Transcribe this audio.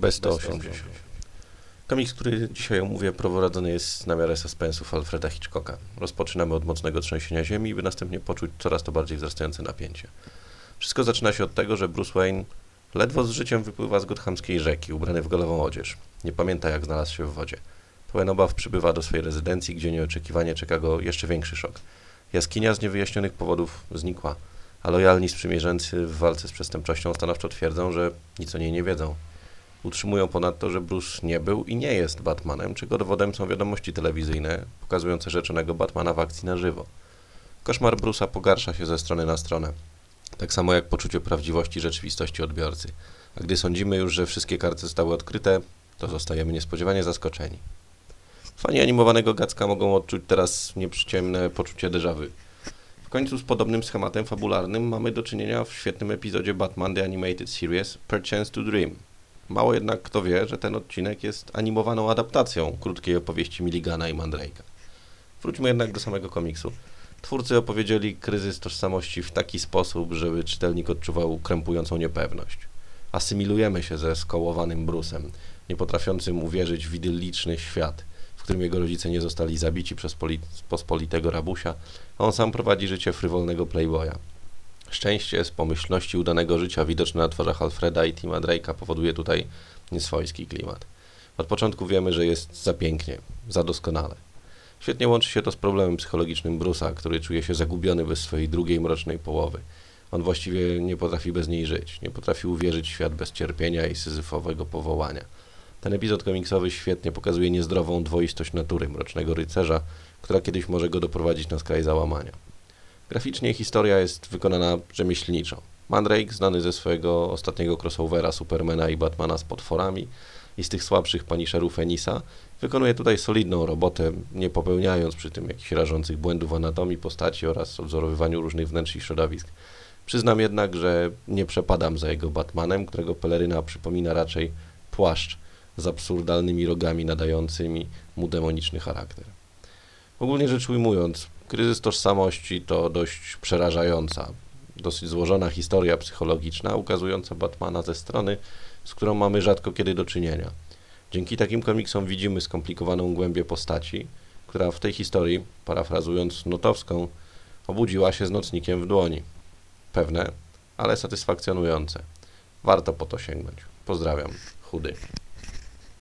B180. Komiks, który dzisiaj omówię, prowadzony jest na miarę suspensów Alfreda Hitchcocka. Rozpoczynamy od mocnego trzęsienia ziemi, by następnie poczuć coraz to bardziej wzrastające napięcie. Wszystko zaczyna się od tego, że Bruce Wayne ledwo z życiem wypływa z gothamskiej rzeki, ubrany w golową odzież. Nie pamięta, jak znalazł się w wodzie. Pełen obaw przybywa do swojej rezydencji, gdzie nieoczekiwanie czeka go jeszcze większy szok. Jaskinia z niewyjaśnionych powodów znikła, a lojalni sprzymierzeńcy w walce z przestępczością stanowczo twierdzą, że nic o niej nie wiedzą. Utrzymują ponadto, że Bruce nie był i nie jest Batmanem, czego dowodem są wiadomości telewizyjne pokazujące rzeczonego Batmana w akcji na żywo. Koszmar Bruce'a pogarsza się ze strony na stronę, tak samo jak poczucie prawdziwości rzeczywistości odbiorcy. A gdy sądzimy już, że wszystkie karty zostały odkryte, to zostajemy niespodziewanie zaskoczeni. Fani animowanego Gacka mogą odczuć teraz nieprzyciemne poczucie déjà. W końcu z podobnym schematem fabularnym mamy do czynienia w świetnym epizodzie Batman The Animated Series Perchance to Dream. Mało jednak kto wie, że ten odcinek jest animowaną adaptacją krótkiej opowieści Milligana i Mandrake'a. Wróćmy jednak do samego komiksu. Twórcy opowiedzieli kryzys tożsamości w taki sposób, żeby czytelnik odczuwał krępującą niepewność. Asymilujemy się ze skołowanym Brusem, nie potrafiącym uwierzyć w idylliczny świat, w którym jego rodzice nie zostali zabici przez poli- pospolitego rabusia, a on sam prowadzi życie frywolnego playboya. Szczęście z pomyślności udanego życia widoczne na twarzach Alfreda i Tima Drake'a powoduje tutaj nieswojski klimat. Od początku wiemy, że jest za pięknie, za doskonale. Świetnie łączy się to z problemem psychologicznym Bruce'a, który czuje się zagubiony bez swojej drugiej mrocznej połowy. On właściwie nie potrafi bez niej żyć, nie potrafi uwierzyć w świat bez cierpienia i syzyfowego powołania. Ten epizod komiksowy świetnie pokazuje niezdrową dwoistość natury mrocznego rycerza, która kiedyś może go doprowadzić na skraj załamania. Graficznie historia jest wykonana rzemieślniczo. Mandrake, znany ze swojego ostatniego crossovera Supermana i Batmana z potworami i z tych słabszych Punisherów Enisa, wykonuje tutaj solidną robotę, nie popełniając przy tym jakichś rażących błędów anatomii postaci oraz odzorowywaniu różnych wnętrz i środowisk. Przyznam jednak, że nie przepadam za jego Batmanem, którego peleryna przypomina raczej płaszcz z absurdalnymi rogami nadającymi mu demoniczny charakter. Ogólnie rzecz ujmując, kryzys tożsamości to dość przerażająca, dosyć złożona historia psychologiczna, ukazująca Batmana ze strony, z którą mamy rzadko kiedy do czynienia. Dzięki takim komiksom widzimy skomplikowaną głębię postaci, która w tej historii, parafrazując Notowską, obudziła się z nocnikiem w dłoni. Pewne, ale satysfakcjonujące. Warto po to sięgnąć. Pozdrawiam. Chudy.